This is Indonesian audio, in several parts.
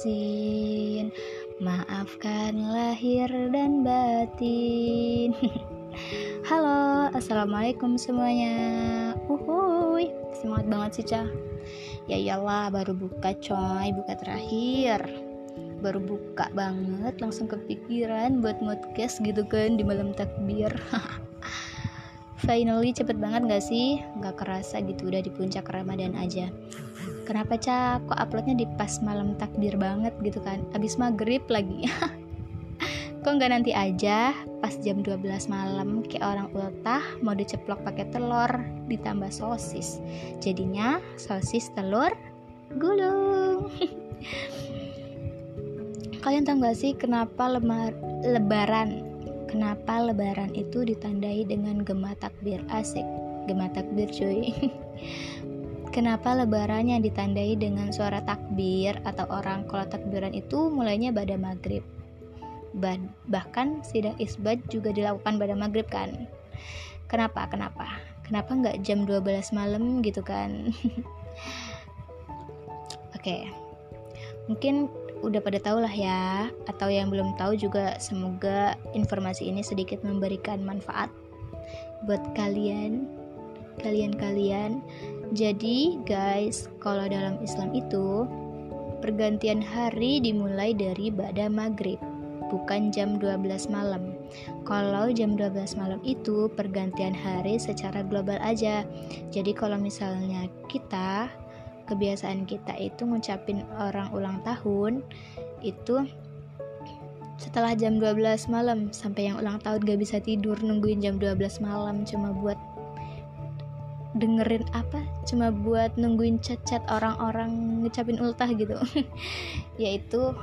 izin. Maafkan lahir dan batin. Halo, Assalamualaikum semuanya. Uhuy, semangat banget sih Cah. Ya iyalah, baru buka coy, buka terakhir. Baru buka banget, langsung kepikiran buat podcast gitu kan di malam takbir. Finally cepet banget gak sih? Gak kerasa gitu udah di puncak Ramadan aja kenapa cak? Kok uploadnya di pas malam takbir banget? gitu kan. Abis maghrib lagi. Kok nggak nanti aja? Pas jam 12 malam kayak orang ultah mau diceplok pakai telur ditambah sosis. Jadinya sosis telur gulung. Kalian tahu gak sih kenapa lemar, lebaran? Kenapa lebaran itu ditandai dengan gema takbir asik? Gema takbir cuy Kenapa lebaran yang ditandai dengan suara takbir atau orang kalau takbiran itu mulainya pada maghrib? bahkan sidang isbat juga dilakukan pada maghrib kan? Kenapa? Kenapa? Kenapa nggak jam 12 malam gitu kan? Oke, okay. mungkin udah pada tahu lah ya, atau yang belum tahu juga semoga informasi ini sedikit memberikan manfaat buat kalian, kalian-kalian jadi, guys, kalau dalam Islam itu pergantian hari dimulai dari pada maghrib, bukan jam 12 malam. Kalau jam 12 malam itu pergantian hari secara global aja. Jadi kalau misalnya kita kebiasaan kita itu ngucapin orang ulang tahun itu setelah jam 12 malam sampai yang ulang tahun gak bisa tidur nungguin jam 12 malam cuma buat dengerin apa cuma buat nungguin chat-chat orang-orang ngecapin ultah gitu. Yaitu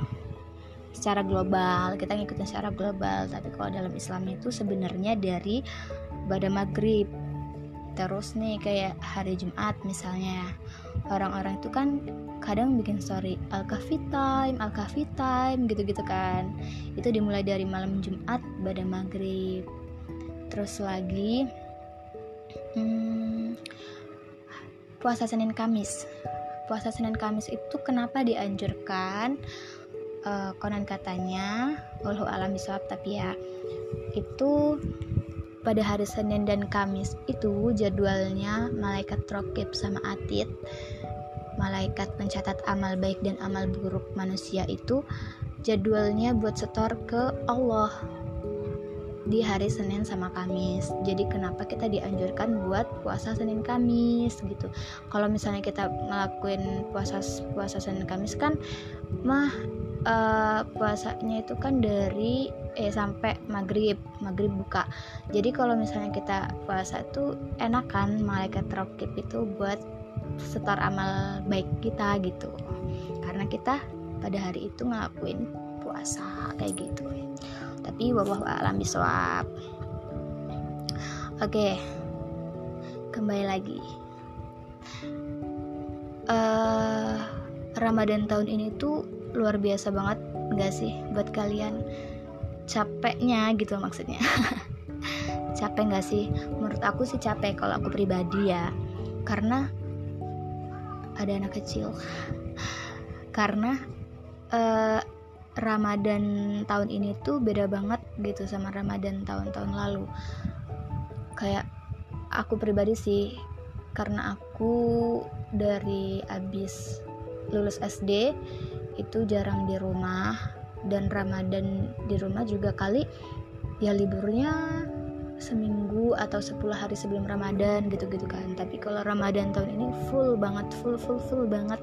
secara global kita ngikutin secara global. Tapi kalau dalam Islam itu sebenarnya dari pada maghrib. Terus nih kayak hari Jumat misalnya orang-orang itu kan kadang bikin story al kahfi time al kahfi time gitu-gitu kan. Itu dimulai dari malam Jumat pada maghrib. Terus lagi hmm, puasa Senin Kamis. Puasa Senin Kamis itu kenapa dianjurkan? Uh, konon katanya walau alam bisawab tapi ya itu pada hari Senin dan Kamis itu jadwalnya malaikat rokib sama atid malaikat pencatat amal baik dan amal buruk manusia itu jadwalnya buat setor ke Allah di hari Senin sama Kamis. Jadi kenapa kita dianjurkan buat puasa Senin Kamis gitu. Kalau misalnya kita ngelakuin puasa puasa Senin Kamis kan mah uh, puasanya itu kan dari eh sampai maghrib maghrib buka. Jadi kalau misalnya kita puasa itu enak kan malaikat rokib itu buat setor amal baik kita gitu. Karena kita pada hari itu ngelakuin puasa kayak gitu tapi wabah alam biswab oke kembali lagi. Uh, Ramadan tahun ini tuh luar biasa banget gak sih buat kalian? Capeknya gitu maksudnya. Capek gak sih? Menurut aku sih capek kalau aku pribadi ya. Karena ada anak kecil. Karena uh, Ramadan tahun ini tuh beda banget gitu sama Ramadan tahun-tahun lalu. Kayak aku pribadi sih karena aku dari abis lulus SD itu jarang di rumah dan Ramadan di rumah juga kali ya liburnya seminggu atau 10 hari sebelum Ramadan gitu-gitu kan. Tapi kalau Ramadan tahun ini full banget full full full banget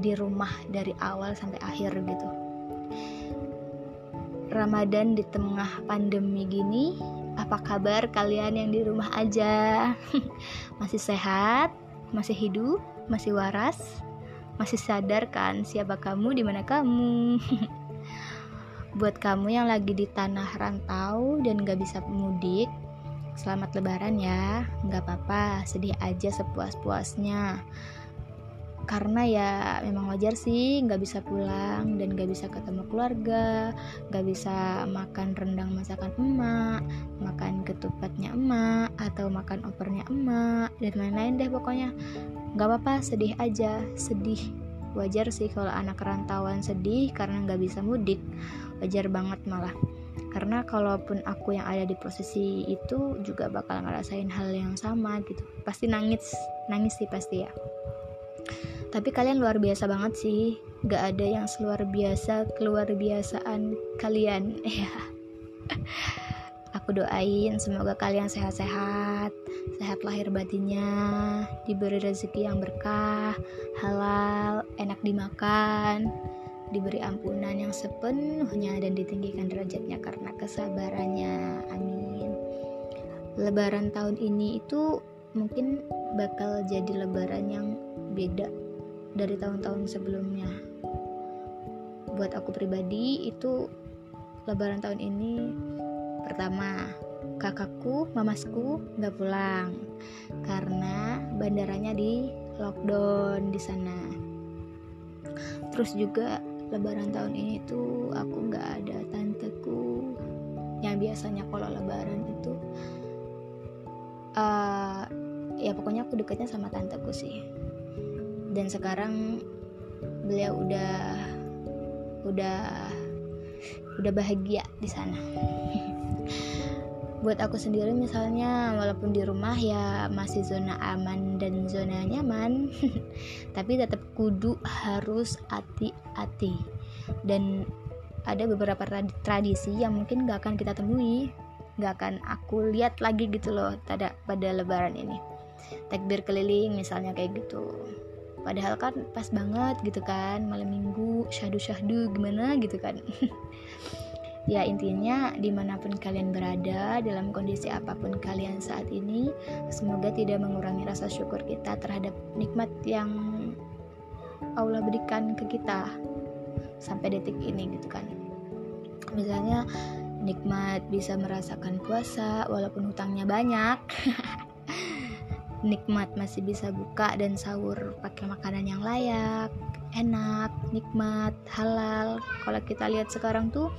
di rumah dari awal sampai akhir gitu Ramadan di tengah pandemi gini, apa kabar kalian yang di rumah aja? masih sehat? Masih hidup? Masih waras? Masih sadar kan siapa kamu, di mana kamu? Buat kamu yang lagi di tanah rantau dan gak bisa mudik, selamat lebaran ya. Gak apa-apa, sedih aja sepuas-puasnya karena ya memang wajar sih nggak bisa pulang dan nggak bisa ketemu keluarga nggak bisa makan rendang masakan emak makan ketupatnya emak atau makan opernya emak dan lain-lain deh pokoknya. Nggak apa-apa sedih aja. Sedih wajar sih kalau anak rantauan sedih karena nggak bisa mudik. Wajar banget malah. Karena kalaupun aku yang ada di posisi itu juga bakal ngerasain hal yang sama gitu. Pasti nangis. Nangis sih pasti ya tapi kalian luar biasa banget sih. Gak ada yang seluar biasa keluar biasaan kalian. Ya aku doain semoga kalian sehat-sehat sehat lahir batinnya diberi rezeki yang berkah halal enak dimakan diberi ampunan yang sepenuhnya dan ditinggikan derajatnya karena kesabarannya. Amin. Lebaran tahun ini itu mungkin bakal jadi lebaran yang beda dari tahun-tahun sebelumnya. Buat aku pribadi itu lebaran tahun ini pertama kakakku mamasku nggak pulang karena bandaranya di lockdown di sana. Terus juga lebaran tahun ini tuh aku nggak ada tanteku. Yang biasanya kalau lebaran itu uh, ya pokoknya aku deketnya sama tanteku sih dan sekarang beliau udah udah udah bahagia di sana. Buat aku sendiri misalnya walaupun di rumah ya masih zona aman dan zona nyaman tapi tetap kudu harus hati-hati. Dan ada beberapa tradisi yang mungkin gak akan kita temui gak akan aku lihat lagi gitu loh pada pada lebaran ini. Takbir keliling misalnya kayak gitu padahal kan pas banget gitu kan malam minggu syahdu syahdu gimana gitu kan. Ya intinya di mana pun kalian berada dalam kondisi apa pun kalian saat ini semoga tidak mengurangi rasa syukur kita terhadap nikmat yang Allah berikan ke kita sampai detik ini gitu kan. Misalnya nikmat bisa merasakan puasa walaupun hutangnya banyak nikmat masih bisa buka dan sahur pakai makanan yang layak enak nikmat halal. Kalau kita lihat sekarang tuh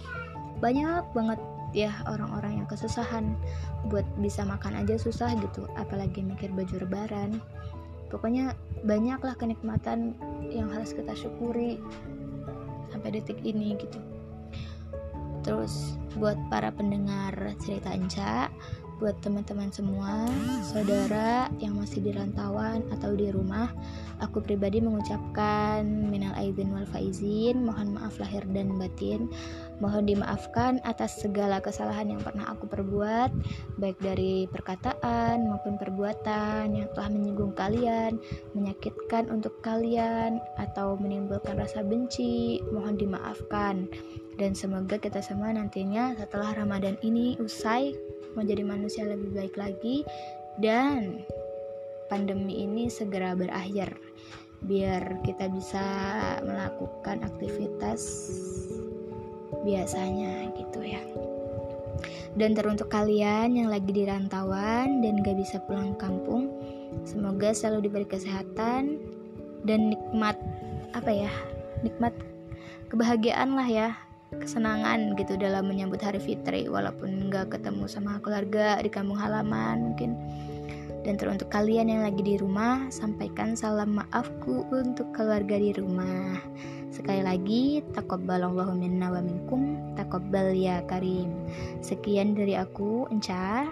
banyak banget ya orang-orang yang kesusahan buat bisa makan aja susah gitu apalagi mikir baju lebaran. Pokoknya banyaklah kenikmatan yang harus kita syukuri sampai detik ini gitu. Terus buat para pendengar cerita Anca buat teman-teman semua, saudara yang masih di rantauan atau di rumah, aku pribadi mengucapkan minal aidin wal faizin, mohon maaf lahir dan batin. Mohon dimaafkan atas segala kesalahan yang pernah aku perbuat, baik dari perkataan maupun perbuatan yang telah menyinggung kalian, menyakitkan untuk kalian, atau menimbulkan rasa benci. Mohon dimaafkan, dan semoga kita semua nantinya setelah Ramadan ini usai menjadi manusia lebih baik lagi dan pandemi ini segera berakhir biar kita bisa melakukan aktivitas biasanya gitu ya. Dan teruntuk kalian yang lagi di rantauan dan gak bisa pulang kampung semoga selalu diberi kesehatan dan nikmat apa ya nikmat kebahagiaan lah ya kesenangan gitu dalam menyambut hari fitri walaupun nggak ketemu sama keluarga di kampung halaman mungkin. Dan teruntuk kalian yang lagi di rumah sampaikan salam maafku untuk keluarga di rumah. Sekali lagi takabbalallahu minna wa minkum takabbal ya karim. Sekian dari aku Enca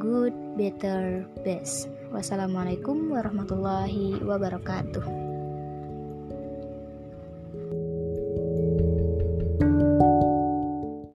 good better best. Wassalamualaikum warahmatullahi wabarakatuh